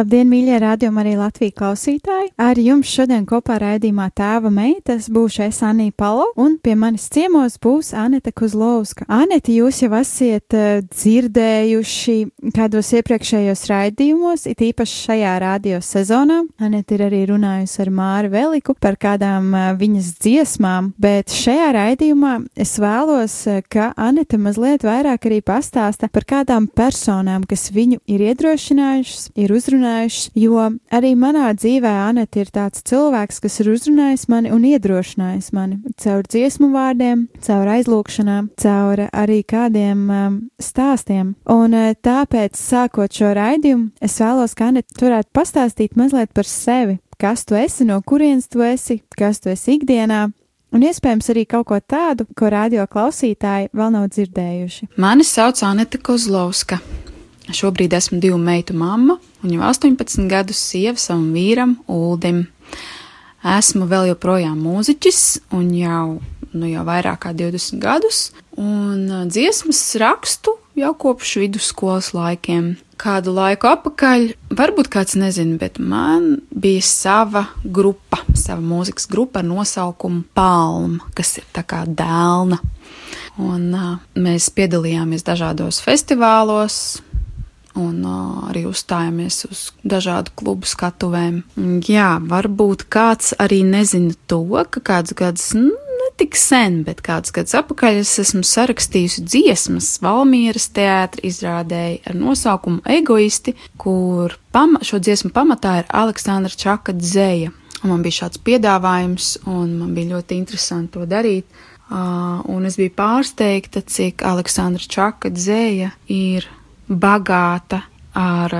Labdien, mīļie rādījumi, arī Latvijas klausītāji! Ar jums šodien kopā raidījumā tēva meitas būšu es Anija Palo, un pie manis ciemos būs Aneta Kuzlovska. Aneta, jūs jau esat uh, dzirdējuši kādos iepriekšējos raidījumos, it īpaši šajā radio sezonā. Aneta ir arī runājusi ar Māru Veliku par kādām uh, viņas dziesmām, bet šajā raidījumā es vēlos, uh, ka Aneta mazliet vairāk arī pastāsta par kādām personām, kas viņu ir iedrošinājušas, ir uzrunājušas uzrunājušas, jo arī manā dzīvē Anete ir tāds cilvēks, kas ir uzrunājis mani un iedrošinājis mani caur dziesmu vārdiem, caur aizlūkšanām, caur arī kādiem um, stāstiem. Un uh, tāpēc, sākot šo raidījumu, es vēlos, ka Anete varētu pastāstīt mazliet par sevi, kas tu esi, no kurienes tu esi, kas tu esi ikdienā, Un iespējams arī kaut ko tādu, ko radio klausītāji vēl nav dzirdējuši. Mani sauc Anita Kozlovska. Šobrīd esmu divu meitu mamma un jau 18 gadus sieva savam vīram Uldim. Esmu vēl joprojām mūziķis un jau, nu, jau vairāk kā 20 gadus, un dziesmas rakstu jau kopš vidusskolas laikiem. Kādu laiku atpakaļ, varbūt kāds nezina, bet man bija sava grupa, sava mūzikas grupa ar nosaukumu Palma, kas ir tā kā dēlna. Un uh, mēs piedalījāmies dažādos festivālos, un uh, arī uzstājāmies uz dažādu klubu skatuvēm. Jā, varbūt kāds arī nezina to, ka kāds gads, nu, ne tik sen, bet kāds gads apakaļ es esmu sarakstījusi dziesmas Valmieras teātra izrādēji ar nosaukumu Egoisti, kur pama, šo dziesmu pamatā ir Aleksandra Čaka dzēja. Un man bija šāds piedāvājums, un man bija ļoti interesanti to darīt. Uh, un es biju pārsteigta, cik Aleksandra Čaka dzēja ir bagāta ar,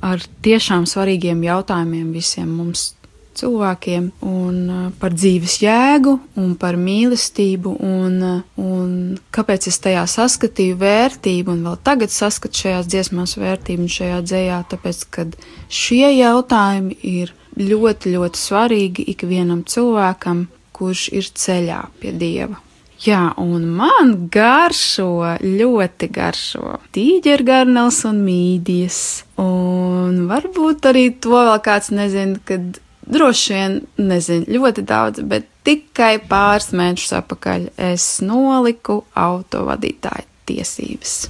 ar tiešām svarīgiem jautājumiem visiem mums cilvēkiem, un par dzīves jēgu, un par mīlestību, un, un kāpēc es tajā saskatīju vērtību, un vēl tagad saskatu šajās dziesmās vērtību un šajā dzējā, tāpēc, ka šie jautājumi ir ļoti, ļoti svarīgi ikvienam cilvēkam, kurš ir ceļā pie Dieva. Jā, un man garšo, ļoti garšo tīģergarnels un mīdijas. Un varbūt arī to vēl kāds nezina, kad droši vien nezinu ļoti daudz, bet tikai pāris mēnešus atpakaļ es noliku autovadītāju tiesības.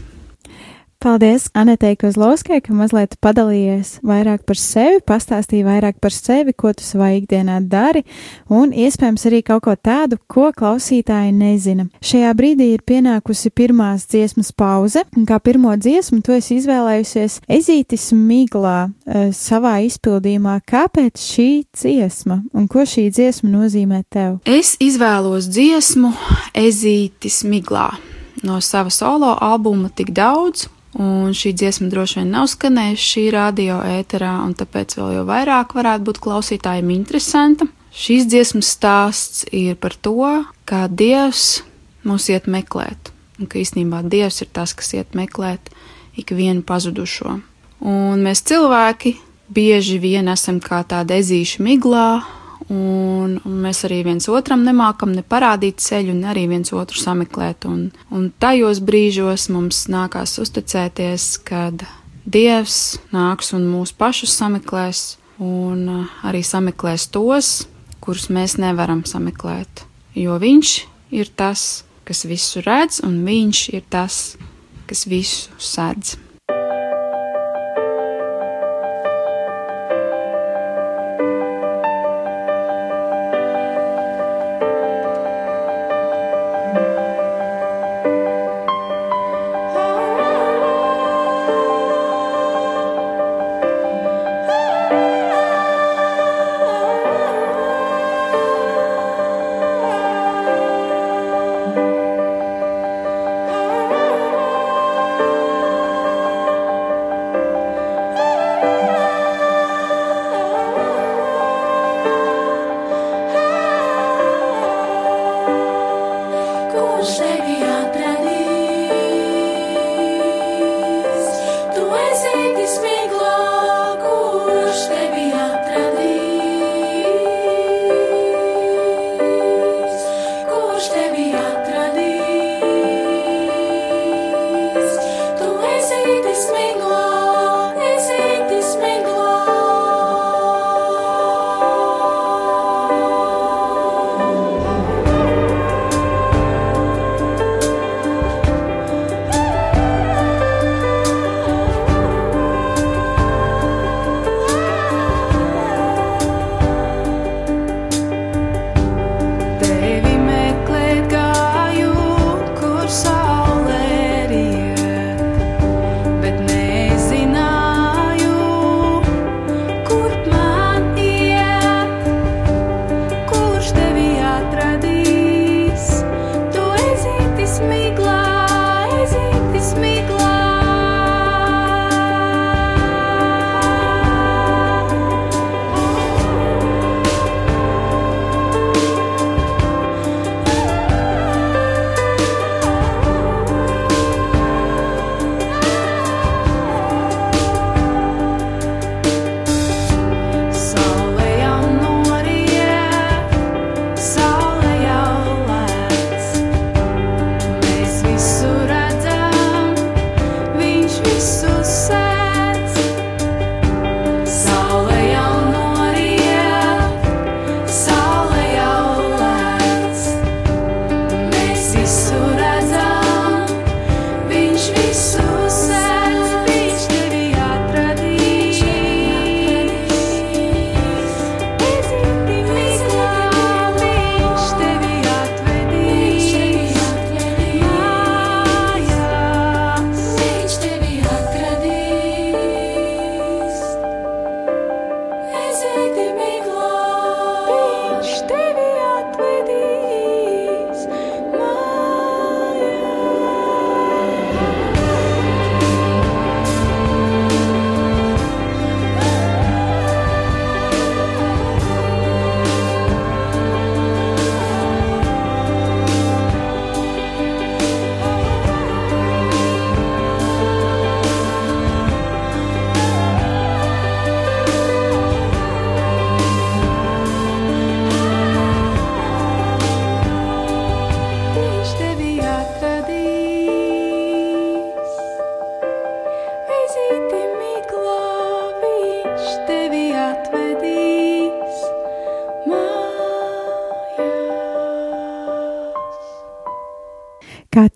Paldies Anetei Kozlovskai, ka mazliet padalījies vairāk par sevi, pastāstīja vairāk par sevi, ko tu savā ikdienā dari, un iespējams arī kaut ko tādu, ko klausītāji nezina. Šajā brīdī ir pienākusi pirmās dziesmas pauze, un kā pirmo dziesmu tu esi izvēlējusies Ezītis Miglā uh, savā izpildījumā. Kāpēc šī dziesma, un ko šī dziesma nozīmē tev? Es izvēlos dziesmu Ezītis Miglā no sava solo albuma tik daudz, Un šī dziesma droši vien nav skanējusi šī radio ēterā, un tāpēc vēl jau vairāk varētu būt klausītājiem interesanta. Šīs dziesmas stāsts ir par to, kā Dievs mūs iet meklēt, un ka īstenībā Dievs ir tas, kas iet meklēt ikvienu pazudušo. Un mēs cilvēki bieži vien esam kā tādi ezīši miglā, un, mēs arī viens otram nemākam ne parādīt ceļu, ne arī viens otru sameklēt. Un, un tajos brīžos mums nākās uzticēties, kad Dievs nāks un mūs pašus sameklēs, un uh, arī sameklēs tos, kurus mēs nevaram sameklēt. Jo Viņš ir tas, kas visu redz, un Viņš ir tas, kas visu sēdz.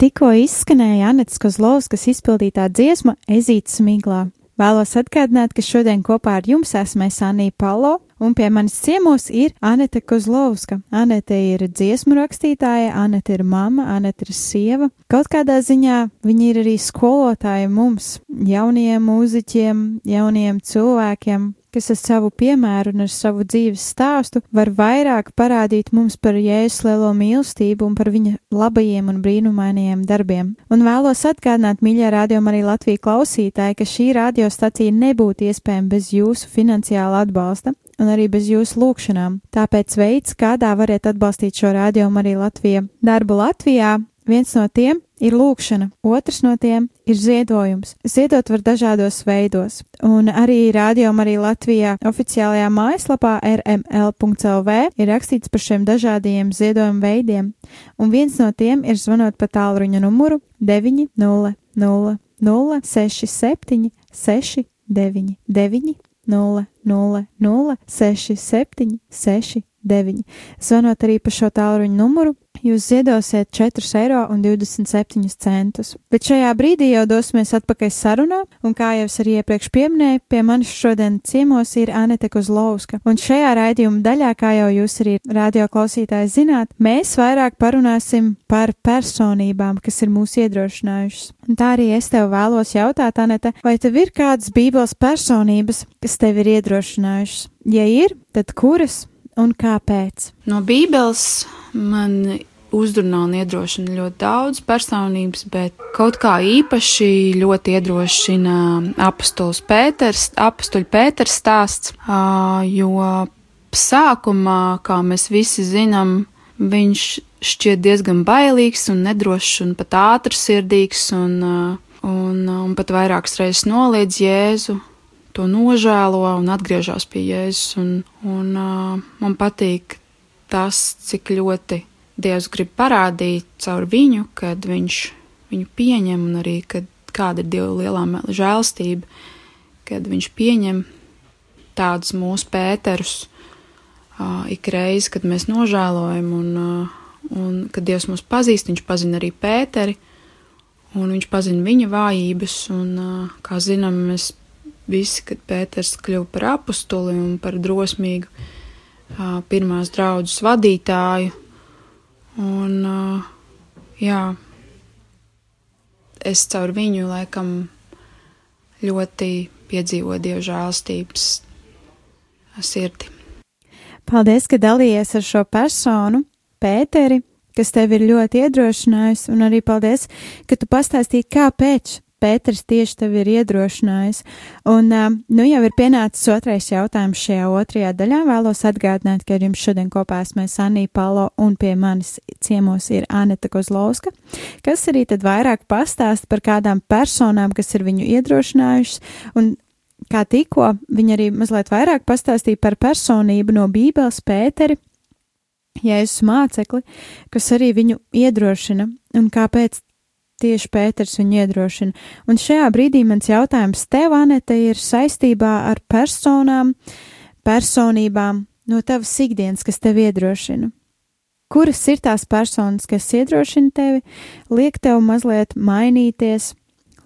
Tikko izskanēja Anets Kozlovskas izpildītā dziesma Ezītas miglā. Vēlos atgādināt, ka šodien kopā ar jums esmu Sanija Palo, un pie manis ciemos ir Anete Kozlovska. Anete ir dziesmu rakstītāja, Anete ir mama, Anete ir sieva. Kaut kādā ziņā viņa ir arī skolotāja mums, jauniem mūziķiem, jauniem cilvēkiem, kas ar savu piemēru un ar savu dzīves stāstu var vairāk parādīt mums par Jēzus lielo mīlestību un par viņa labajiem un brīnumainajiem darbiem. Un vēlos atgādināt, mīļā rādījuma arī Latvijas klausītāji, ka šī radiostacija nebūtu iespējama bez jūsu finansiāla atbalsta un arī bez jūsu lūgšanām. Tāpēc veids, kādā variet atbalstīt šo rādījumu arī Latvijā. Darbu Latvijā Viens no tiem ir lūkšana, otrs no tiem ir ziedojums. Ziedot var dažādos veidos, un arī rādījumā arī Latvijā oficiālajā mājaslapā rml.lv ir rakstīts par šiem dažādajiem ziedojumu veidiem, un viens no tiem ir zvanot pa tālruņa numuru 900 067 69 9 0 0 0 67 69. Zvanot arī pa šo tālruņa numuru, jūs ziedosiet 4,27 eiro. Bet šajā brīdī jau dosimies atpakaļ sarunā, un kā jau es arī iepriekš pieminēju, pie manis šodien ciemos ir Anete Kozlovska. Un šajā raidījuma daļā, kā jau jūs arī radio klausītāji zināt, mēs vairāk parunāsim par personībām, kas ir mūs iedrošinājušas. Un tā arī es tev vēlos jautāt, Anete, vai tev ir kādas bībeles personības, kas tev ir iedrošinājušas? Ja ir, tad kuras un kāpēc? No Bībeles man uzrunā un iedrošina ļoti daudz personības, bet kaut kā īpaši ļoti iedrošina apustulis Pēters, apustuļa Pēters stāsts, jo sākumā, kā mēs visi zinām, viņš šķiet diezgan bailīgs un nedrošs un pat ātrsirdīgs un, un, un pat vairākas reizes noliedz Jēzu. To nožēlo un atgriežas pie Jēzus. Un, un, uh, man patīk tas, cik ļoti Dievs grib parādīt caur viņu, kad viņš viņu pieņem, un arī kad, kāda ir Dieva lielā žēlstība, kad viņš pieņem tādus mūsu pēterus uh, ik reizi, kad mēs nožēlojam, un, uh, un kad Dievs mūs pazīst, viņš pazina arī pēteri, un viņš pazina viņa vājības, un, uh, kā zinām, mēs visi, kad Pēters kļuva par apustuli un par drosmīgu pirmās draudzes vadītāju, Un, jā, es caur viņu laikam ļoti piedzīvoju dievu žēlstības sirdi. Paldies, ka dalījies ar šo personu, Pēteri, kas tev ir ļoti iedrošinājis, un arī paldies, ka tu pastāstīji, kāpēc Pēters tieši tevi ir iedrošinājis. Un, nu, jau ir pienācis otrais jautājums šajā otrajā daļā. Vēlos atgādināt, ka ar jums šodien kopā esmu Sanija Palo un pie manis ciemos ir Aneta Kozlovska, kas arī tad vairāk pastāst par kādām personām, kas ir viņu iedrošinājušas. Un, kā tikko viņa arī mazliet vairāk pastāstīja par personību no Bībeles Pēteri, Jēzus mācekli, kas arī viņu iedrošina un kāpēc tieši Pēters viņu iedrošina. Un šajā brīdī mans jautājums tev, Anete, ir saistībā ar personām, personībām no tavas ikdienas, kas tev iedrošina. Kuras ir tās personas, kas iedrošina tevi, liek tev mazliet mainīties,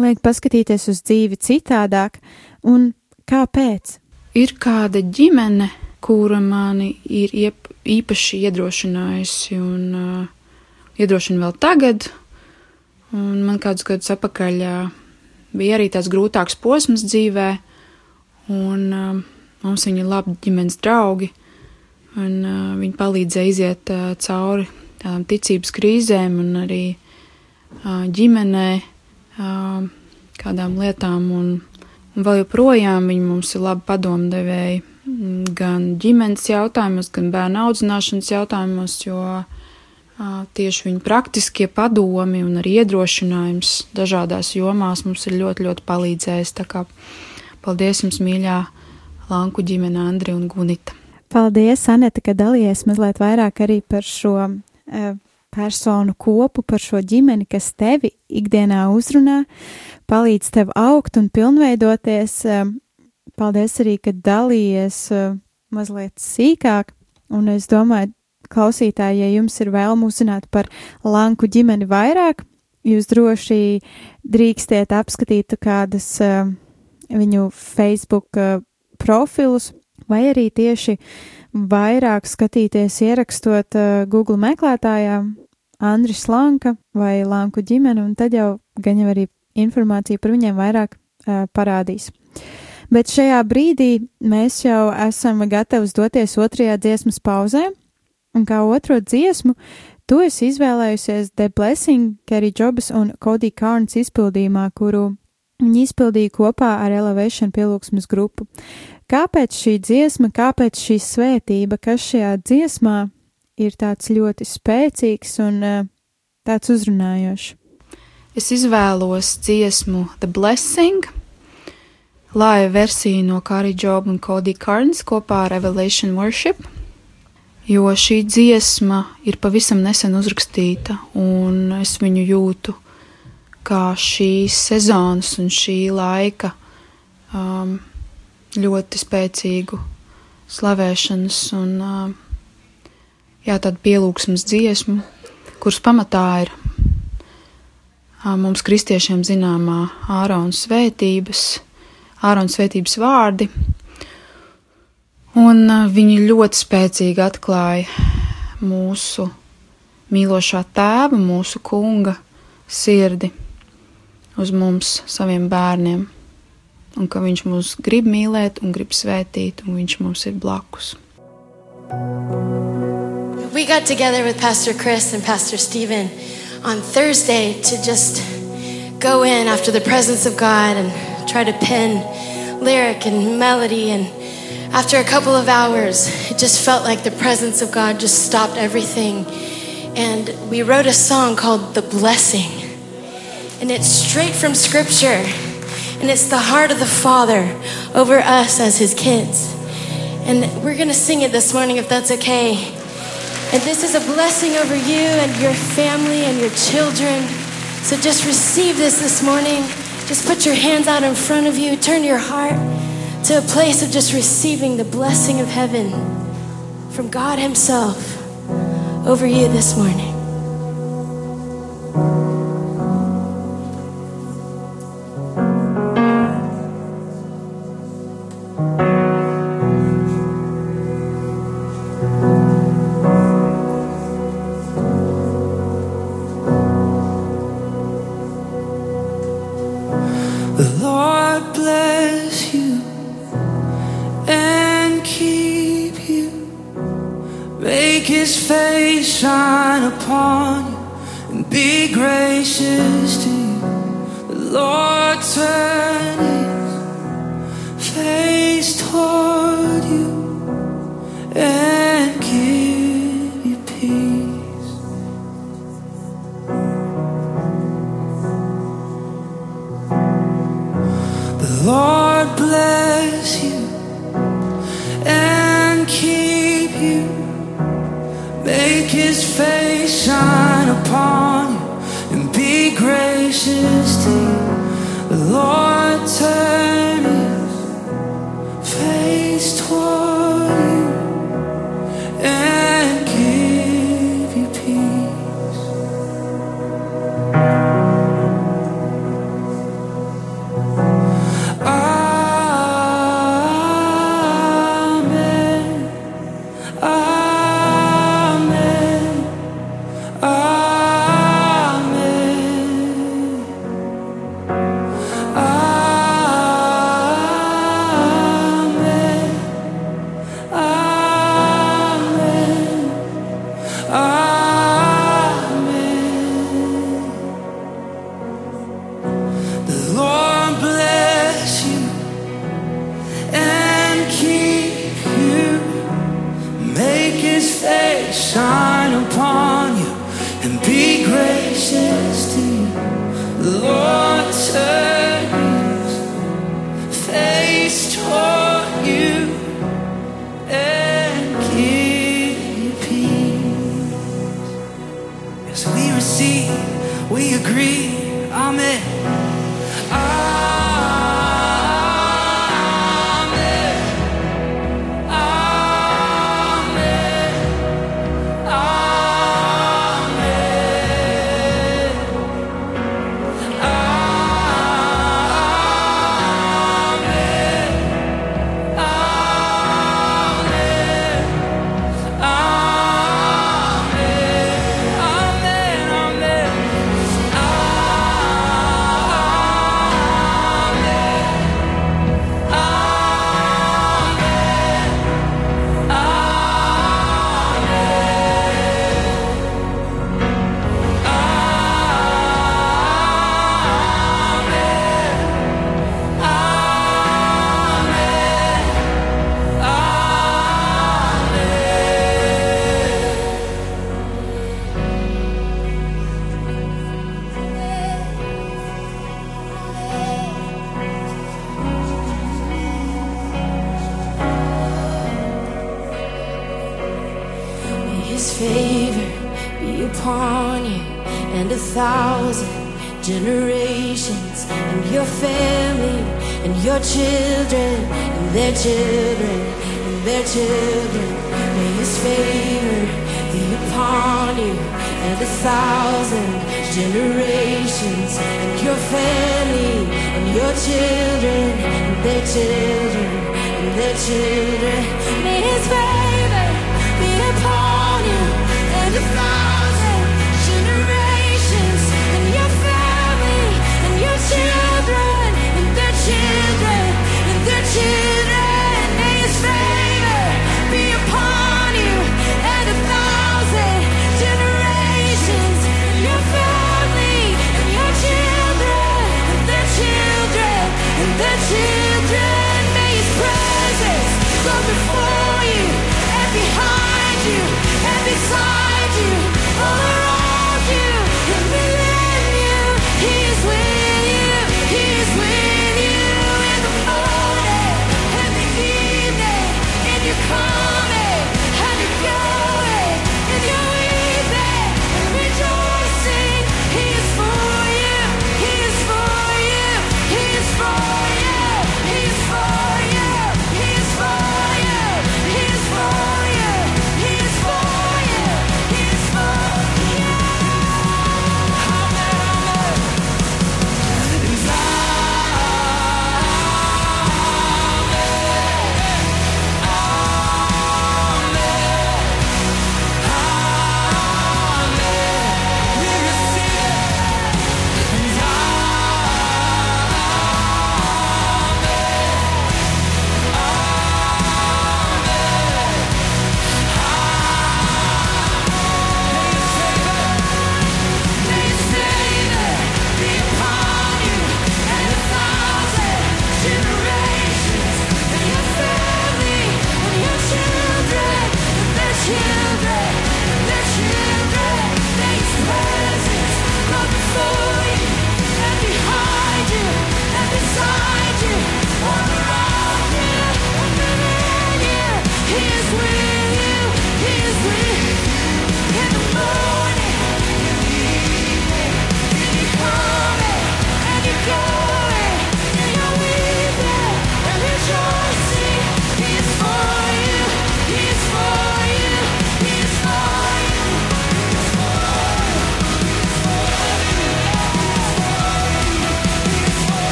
liek paskatīties uz dzīvi citādāk, un kāpēc? Ir kāda ģimene, kura mani ir iep, īpaši iedrošinājusi un uh, iedrošina vēl tagad, Un man kādus gadus atpakaļ bija arī tāds grūtāks posms dzīvē, un mums viņa ir labi ģimenes draugi, un viņi palīdzēja iziet cauri tādām ticības krīzēm un arī ģimenē kādām lietām, un, un vēl joprojām viņi mums ir labi padomdevēji gan ģimenes jautājumos, gan bērnu audzināšanas jautājumos, jo uh, tieši viņu praktiskie padomi un arī iedrošinājums dažādās jomās mums ir ļoti, ļoti palīdzējis. Tā kā paldies jums, mīļā Lanku ģimene, Andri un Gunita. Paldies, Aneta, ka dalījies mazliet vairāk arī par šo uh, personu kopu, par šo ģimeni, kas tevi ikdienā uzrunā, palīdz tev augt un pilnveidoties. Uh, paldies arī, ka dalījies uh, mazliet sīkāk, un es domāju, klausītāji, ja jums ir vēlme uzzināt par Lanku ģimeni vairāk, jūs droši drīkstiet apskatīt kādas uh, viņu Facebook uh, profilus, vai arī tieši vairāk skatīties ierakstot uh, Google meklētājā Andris Lanka vai Lanku ģimeni, un tad jau gan jau arī informācija par viņiem vairāk uh, parādīs. Bet šajā brīdī mēs jau esam gatavi doties otrajā dziesmas pauzē, un kā otro dziesmu tu esi izvēlējusies The Blessing, Kerry Jobs un Cody Carnes izpildījumā, kuru viņi izpildīja kopā ar Elevation pielūgsmes grupu. Kāpēc šī dziesma, kāpēc šī svētība, kas šajā dziesmā ir tāds ļoti spēcīgs un uh, tāds uzrunājošs? Es izvēlos dziesmu The Blessing, laiva versiju no Kāri Job un Cody Carnes kopā ar Revelation Worship, jo šī dziesma ir pavisam nesen uzrakstīta, un es viņu jūtu kā šīs sezonas un šī laika um, ļoti spēcīgu slavēšanas un uh, jā, tādu pielūgsmas dziesmu, kuras pamatā ir uh, mums kristiešiem zināmā ārona svētības Ārona svētības vārdi, un uh, viņi ļoti spēcīgi atklāja mūsu mīlošā tēva, mūsu kunga sirdi uz mums, saviem bērniem, un ka viņš mūs grib mīlēt un grib svētīt, un viņš mums ir blakus. We got together with Pastor Chris and Pastor Stephen on Thursday to just go in after the presence of God and try to pen lyric and melody. And after a couple of hours, it just felt like the presence of God just stopped everything. And we wrote a song called The Blessing. And it's straight from Scripture. And it's the heart of the Father over us as His kids. And we're going to sing it this morning if that's okay. And this is a blessing over you and your family and your children. So just receive this this morning. Just put your hands out in front of you. Turn your heart to a place of just receiving the blessing of heaven from God Himself over you this morning. Their children and their children. May his favor be upon you and a thousand generations and your family and your children and their children and their children. May his favor before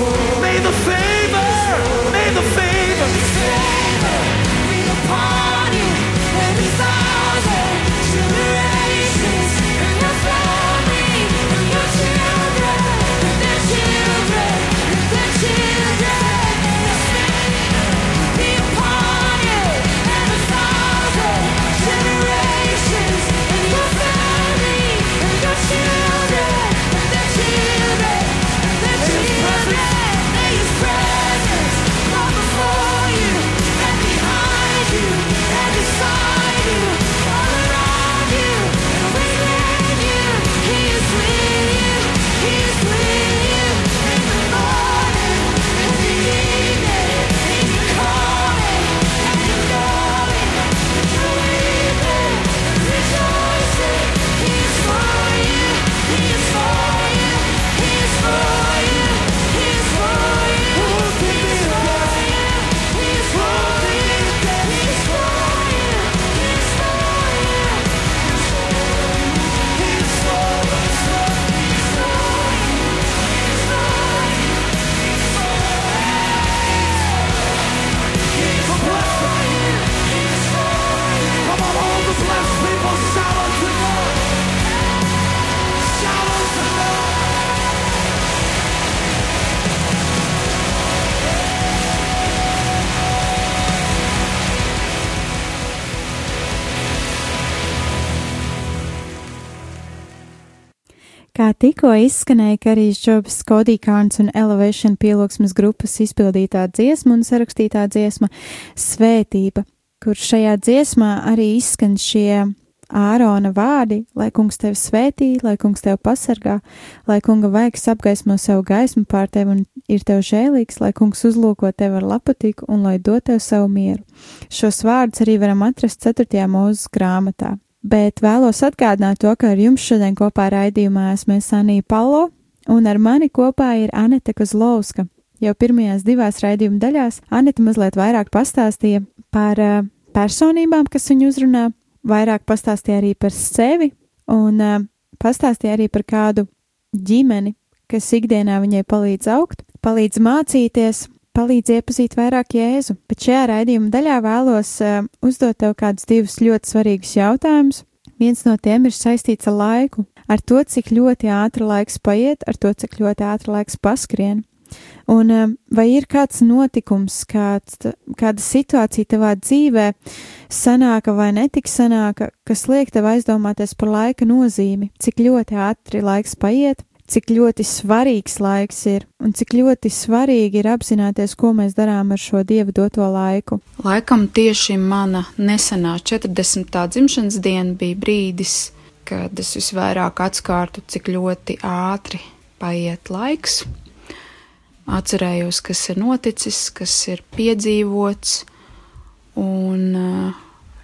May the favor, Kā tikko izskanēja, ka arī Džobs, Kodīkārns un Elevation pielūgsmes grupas izpildītā dziesma un sarakstītā dziesma Svētība, kur šajā dziesmā arī izskan šie Ārona vārdi, lai kungs tevi svētī, lai kungs tevi pasargā, lai kunga vaigs apgaismo savu gaismu pār tevi un ir tev žēlīgs, lai kungs uzlūko tevi ar lapatiku un lai dod tev savu mieru. Šos vārdus arī varam atrast 4. mūzes grāmatā bet vēlos atgādināt to, ka ar jums šodien kopā raidījumā esmu Sanija Palo, un ar mani kopā ir Anita Kozlovska. Jau pirmajās divās raidījuma daļās Anita mazliet vairāk pastāstīja par uh, personībām, kas viņu uzrunā, vairāk pastāstīja arī par sevi, un uh, pastāstīja arī par kādu ģimeni, kas ikdienā viņai palīdz augt, palīdz mācīties, palīdz iepazīt vairāk Jēzu, bet šajā raidījuma daļā vēlos uh, uzdot tev kādus divus ļoti svarīgus jautājumus. Viens no tiem ir saistīts ar laiku, ar to, cik ļoti ātri laiks paiet, ar to, cik ļoti ātri laiks paskrien. Un uh, vai ir kāds notikums, kāds, kāda situācija tavā dzīvē sanāka vai netik sanāka, kas liek tev aizdomāties par laika nozīmi, cik ļoti ātri laiks paiet, cik ļoti svarīgs laiks ir un cik ļoti svarīgi ir apzināties, ko mēs darām ar šo dievu doto laiku. Laikam tieši mana nesenā 40. dzimšanas diena bija brīdis, kad es visvairāk atskārtu, cik ļoti ātri paiet laiks. Atcerējos, kas ir noticis, kas ir piedzīvots, un eh,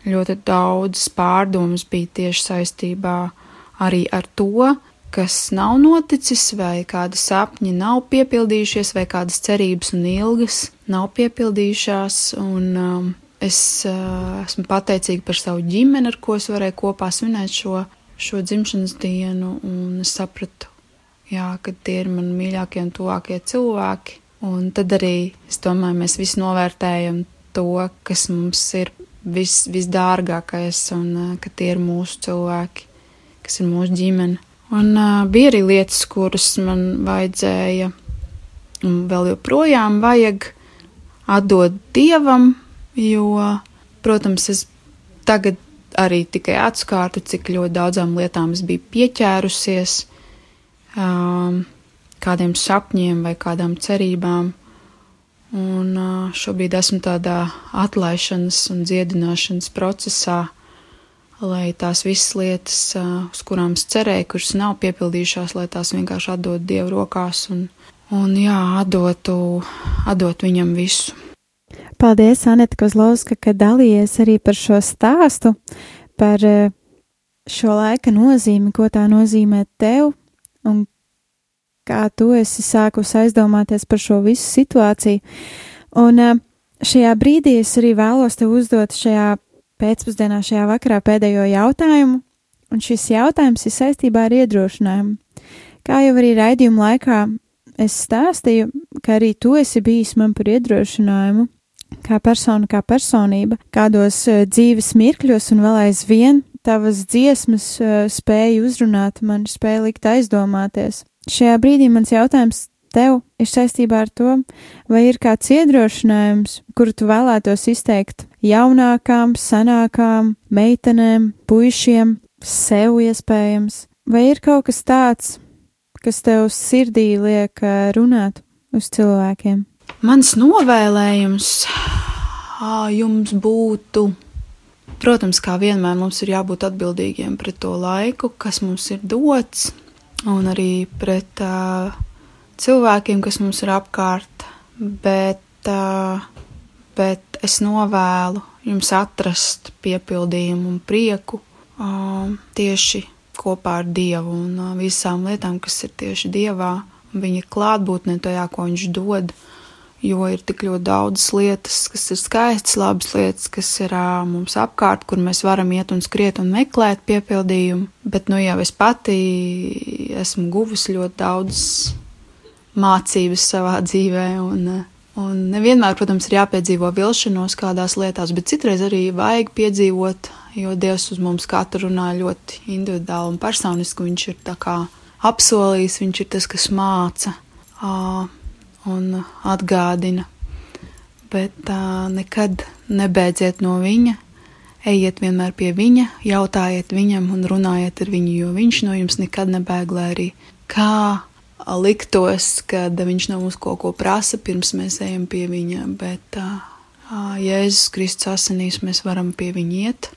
ļoti daudz pārdomas bija tieši saistībā arī ar to, kas nav noticis, vai kādi sapņi nav piepildījušies, vai kādas cerības un ilgas nav piepildījušās. Un, um, es uh, esmu pateicīga par savu ģimeni, ar ko es varēju kopā svinēt šo, šo dzimšanas dienu, un es sapratu, jā, ka tie ir mani mīļākie un tuvākie cilvēki. Un tad arī, es domāju, mēs visi novērtējam to, kas mums ir vis, visdārgākais, un uh, ka tie ir mūsu cilvēki, kas ir mūsu ģimene. Un uh, bija arī lietas, kuras man vajadzēja, un vēl joprojām vajag atdot dievam, jo, protams, es tagad arī tikai atskārtu, cik ļoti daudzām lietām es biju pieķērusies, um, kādiem sapņiem vai kādām cerībām. Un uh, šobrīd esmu tādā atlaišanas un dziedināšanas procesā, lai tās visas lietas, uz kurām es cerēju, kuras nav piepildījušās, lai tās vienkārši atdot Dievu rokās un, un jā, atdotu, atdot viņam visu. Paldies, Anita Kozlovska, ka dalījies arī par šo stāstu, par šo laika nozīmi, ko tā nozīmē tev un kā tu esi sākus aizdomāties par šo visu situāciju. Un šajā brīdī es arī vēlos tev uzdot šajā pēcpusdienā, šajā vakarā pēdējo jautājumu, un šis jautājums ir saistībā ar iedrošinājumu. Kā jau arī raidījuma laikā es stāstīju, ka arī tu esi bijis man par iedrošinājumu, kā persona, kā personība, kādos uh, dzīves mirkļos un vēl aizvien tavas dziesmas uh, spēja uzrunāt mani, spēja likt aizdomāties. Šajā brīdī mans jautājums tev ir saistībā ar to, vai ir kāds iedrošinājums, kuru tu vēlētos izteikt jaunākām, senākām meitenēm, puišiem, sev iespējams, vai ir kaut kas tāds, kas tev sirdī liek runāt uz cilvēkiem? Mans novēlējums jums būtu Protams, kā vienmēr mums ir jābūt atbildīgiem pret to laiku, kas mums ir dots, un arī pret uh, cilvēkiem, kas mums ir apkārt. Bet, bet es novēlu jums atrast piepildījumu un prieku tieši kopā ar Dievu un visām lietām, kas ir tieši Dievā, viņa klātbūtne tajā, ko Viņš dod. Jo ir tik ļoti daudzas lietas, kas ir skaistas, labas lietas, kas ir uh, mums apkārt, kur mēs varam iet un skriet un meklēt piepildījumu. Bet nu jau es pati esmu guvusi ļoti daudz mācības savā dzīvē, un, un nevienmēr, protams, ir jāpiedzīvo vilšanos kādās lietās, bet citreiz arī vajag piedzīvot, jo Dievs uz mums katru runā ļoti individuāli un personiski. Viņš ir tā kā apsolījis, viņš ir tas, kas māca. Un atgādina. Bet nekad nebeidziet no viņa, ejiet vienmēr pie viņa, jautājiet viņam un runājiet ar viņu, jo viņš no jums nekad nebēg, lai arī kā liktos, kad viņš no mums kaut ko prasa, pirms mēs ejam pie viņa, bet uh, Jēzus Kristus asinīs mēs varam pie viņa iet.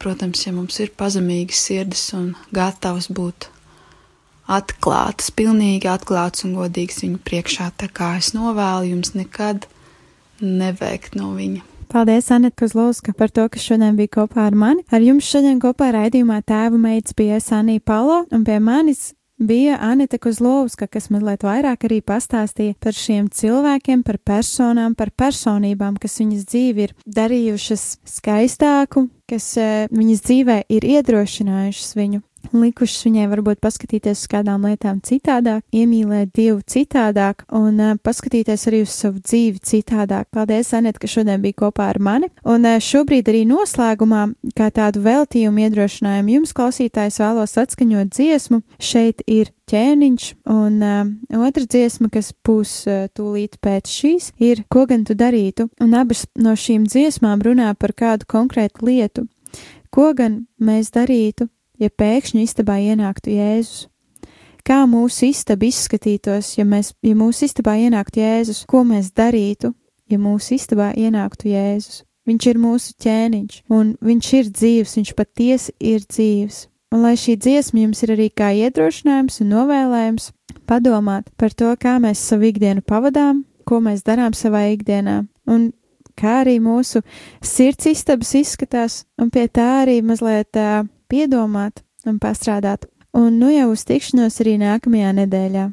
Protams, ja mums ir pazemīgas sirdis un gatavs būt atklātas, pilnīgi atklātas un godīgas viņa priekšā. Tā kā es novēlu jums nekad neveikt no viņa. Paldies, Anita Kozlovska, par to, ka šodien bija kopā ar mani. Ar jums šodien kopā raidījumā tēva meitas bija Sanija Palo, un pie manis bija Anita Kozlovska, kas mazliet vairāk arī pastāstīja par šiem cilvēkiem, par personām, par personībām, kas viņas dzīvi ir darījušas skaistāku, kas uh, viņas dzīvē ir iedrošinājušas viņu likušas viņai varbūt paskatīties uz kādām lietām citādāk, iemīlēt Dievu citādāk un uh, paskatīties arī uz savu dzīvi citādāk. Paldies, Anet, ka šodien bija kopā ar mani. Un uh, šobrīd arī noslēgumā, kā tādu veltījumu iedrošinājumu jums, klausītājs, vēlos atskaņot dziesmu. Šeit ir ķēniņš, un uh, otra dziesma, kas būs uh, tūlīt pēc šīs, ir Ko gan tu darītu? Un abas no šīm dziesmām runā par kādu konkrētu lietu. Ko gan mēs darītu, ja pēkšņi istabā ienāktu Jēzus? Kā mūsu istaba izskatītos, ja, mēs, ja mūsu istabā ienāktu Jēzus? Ko mēs darītu, ja mūsu istabā ienāktu Jēzus? Viņš ir mūsu ķēniņš, un viņš ir dzīves, viņš patiesi ir dzīves. Un lai šī dziesma jums ir arī kā iedrošinājums un novēlējums padomāt par to, kā mēs savu ikdienu pavadām, ko mēs darām savā ikdienā, un kā arī mūsu sirds istabas izskatās, un pie tā arī mazliet uh, piedomāt un pastrādāt, un nu jau uz tikšanos arī nākamajā nedēļā.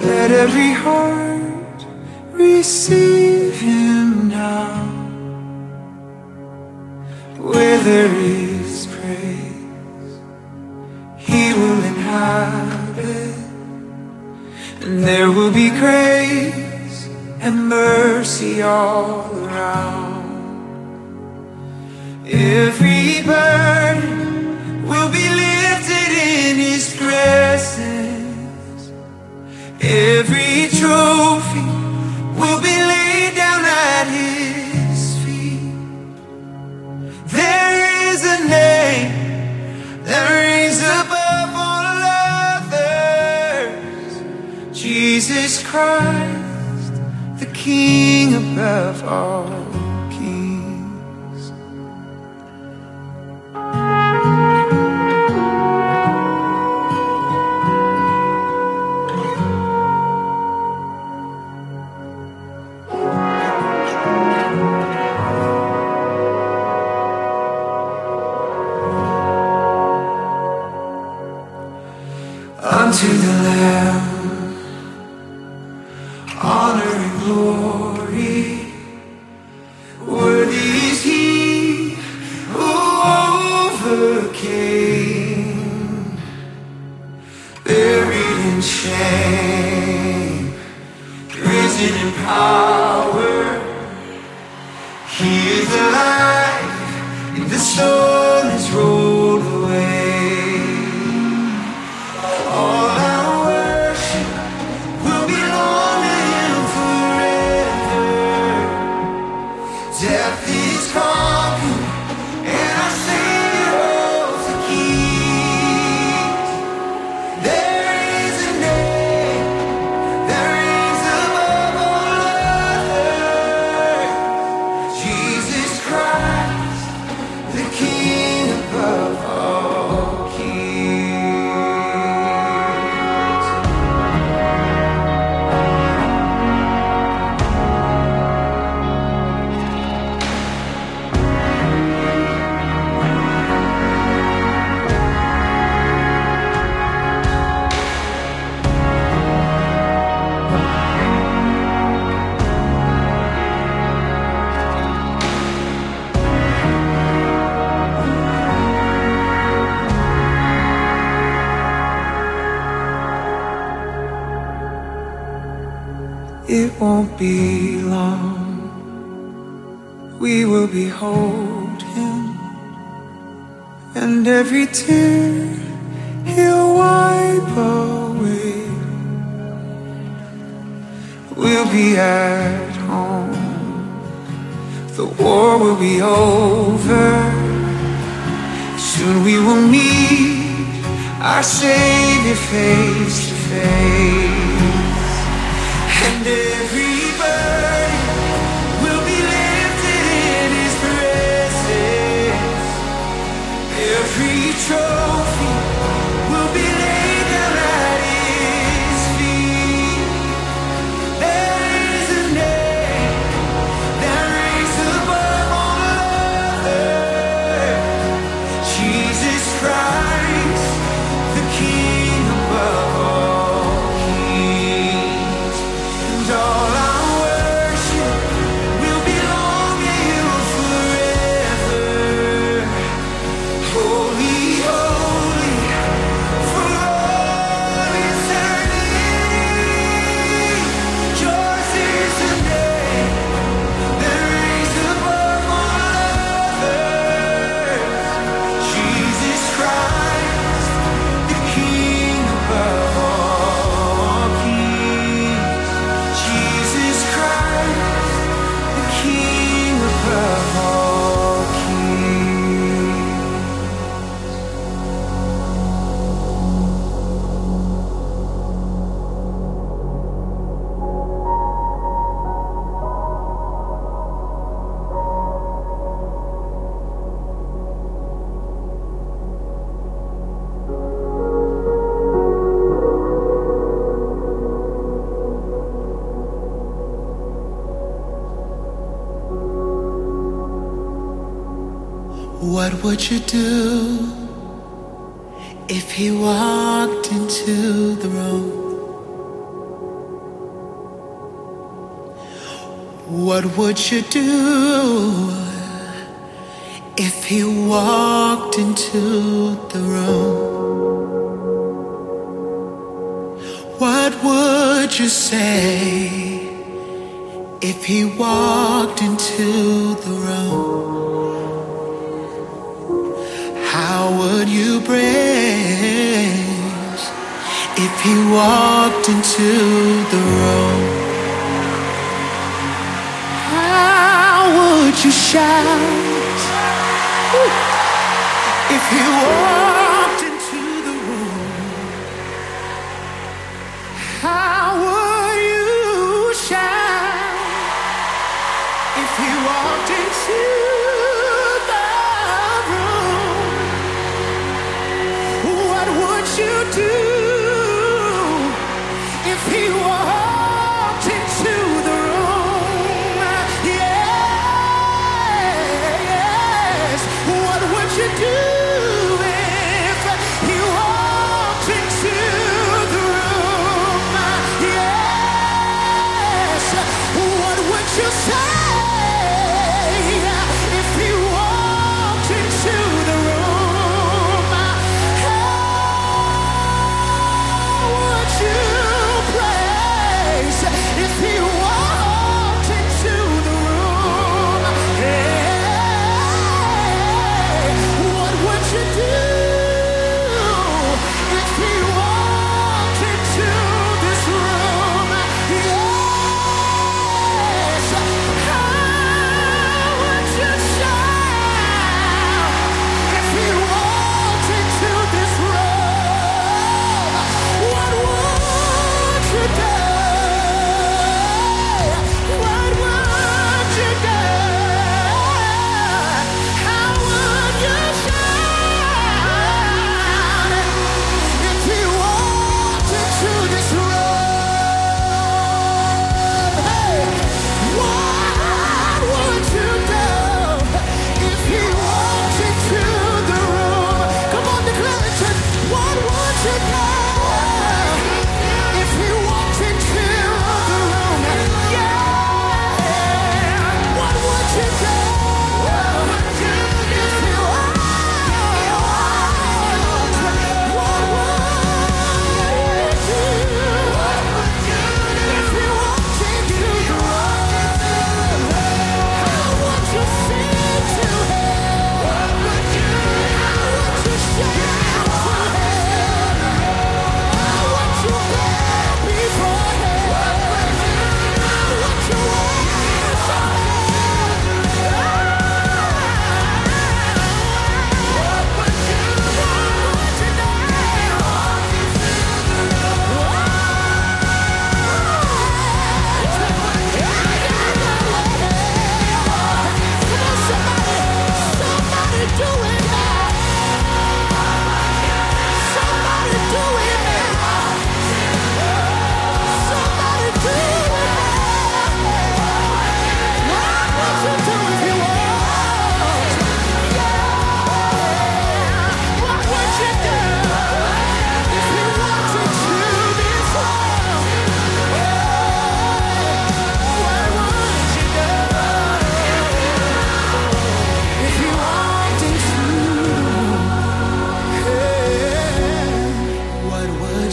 Let every heart receive him now. Where there is praise, he will inhabit, and there will be grace and mercy all around. Every burden will be lifted in His presence. Every trophy will be laid down at His feet. There is a name that reigns above all others. Jesus Christ, the King above all shame, risen in power. He is alive, in the stone We'll be at home. The war will be over. Soon we will meet our Savior face to face. And What would you do if he walked into the room? What would you do if he walked into the room? What would you say if he walked into the room? You if he walked into the room? How would you shout if he walked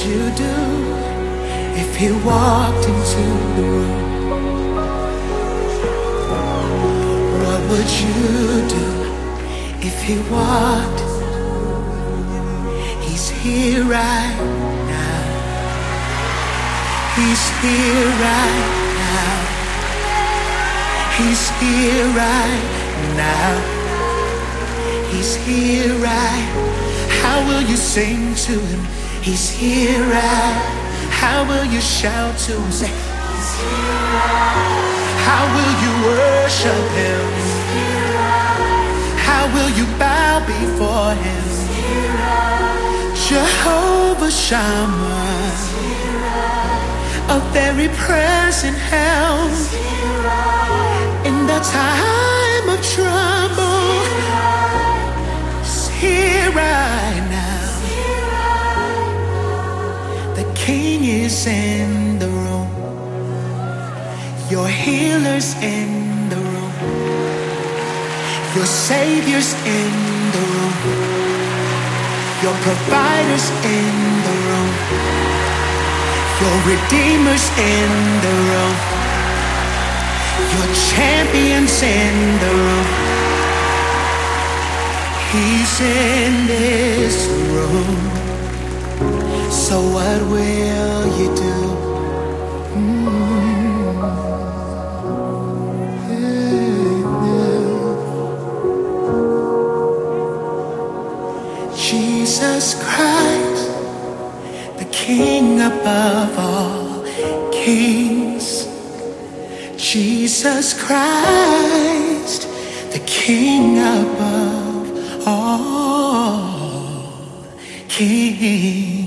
you do if he walked into the room? What would you do if he walked? He's here right now. He's here right now. He's here right now. He's here right. How will you sing to him? He's here right. How will you shout to him? Say, He's here. Right. How will you worship him? He's here. Right. How will you bow before him? Jehovah Shammah, a very present help in the time of trouble. He's here King is in the room. Your healer's in the room. Your Savior's in the room. Your provider's in the room. Your Redeemer's in the room. Your champion's in the room. He's in this room. So what will you do? Mm-hmm. Jesus Christ, the King above all kings. Jesus Christ, the King above all kings.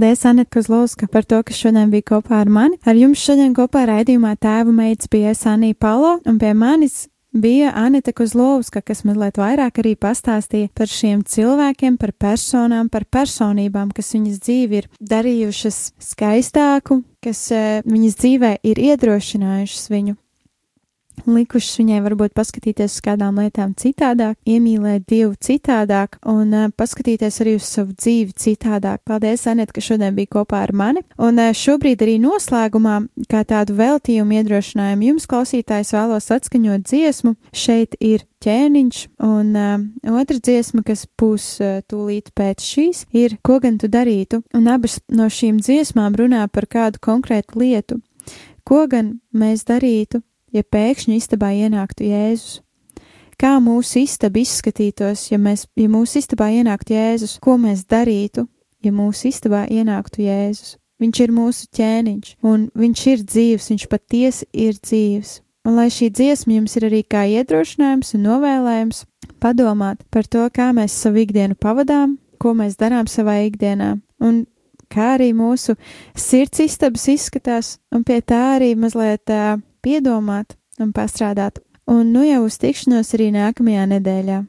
Paldies, Anita Kozlovska, par to, ka šodien bija kopā ar mani. Ar jums šodien kopā raidījumā tēva meitas bija Sanija Palo, un pie manis bija Anita Kozlovska, kas mazliet vairāk arī pastāstīja par šiem cilvēkiem, par personām, par personībām, kas viņas dzīvi ir darījušas skaistāku, kas uh, viņas dzīvē ir iedrošinājušas viņu likušas viņai varbūt paskatīties uz kādām lietām citādāk, iemīlēt Dievu citādāk un uh, paskatīties arī uz savu dzīvi citādāk. Paldies, Anet, ka šodien bija kopā ar mani. Un uh, šobrīd arī noslēgumā, kā tādu veltījumu iedrošinājumu jums, klausītājs, vēlos atskaņot dziesmu. Šeit ir ķēniņš, un uh, otra dziesma, kas būs uh, tūlīt pēc šīs, ir Ko gan tu darītu? Un abas no šīm dziesmām runā par kādu konkrētu lietu. Ko gan mēs darītu, ja pēkšņi istabā ienāktu Jēzus? Kā mūsu istaba izskatītos, ja, mēs, ja mūsu istabā ienāktu Jēzus? Ko mēs darītu, ja mūsu istabā ienāktu Jēzus? Viņš ir mūsu ķēniņš, un viņš ir dzīves, viņš patiesi ir dzīves. Un lai šī dziesma jums ir arī kā iedrošinājums un novēlējums padomāt par to, kā mēs savu ikdienu pavadām, ko mēs darām savā ikdienā, un kā arī mūsu sirds istabas izskatās, un pie tā arī mazliet uh, piedomāt un pastrādāt. Un nu jau uz tikšanos arī nākamajā nedēļā.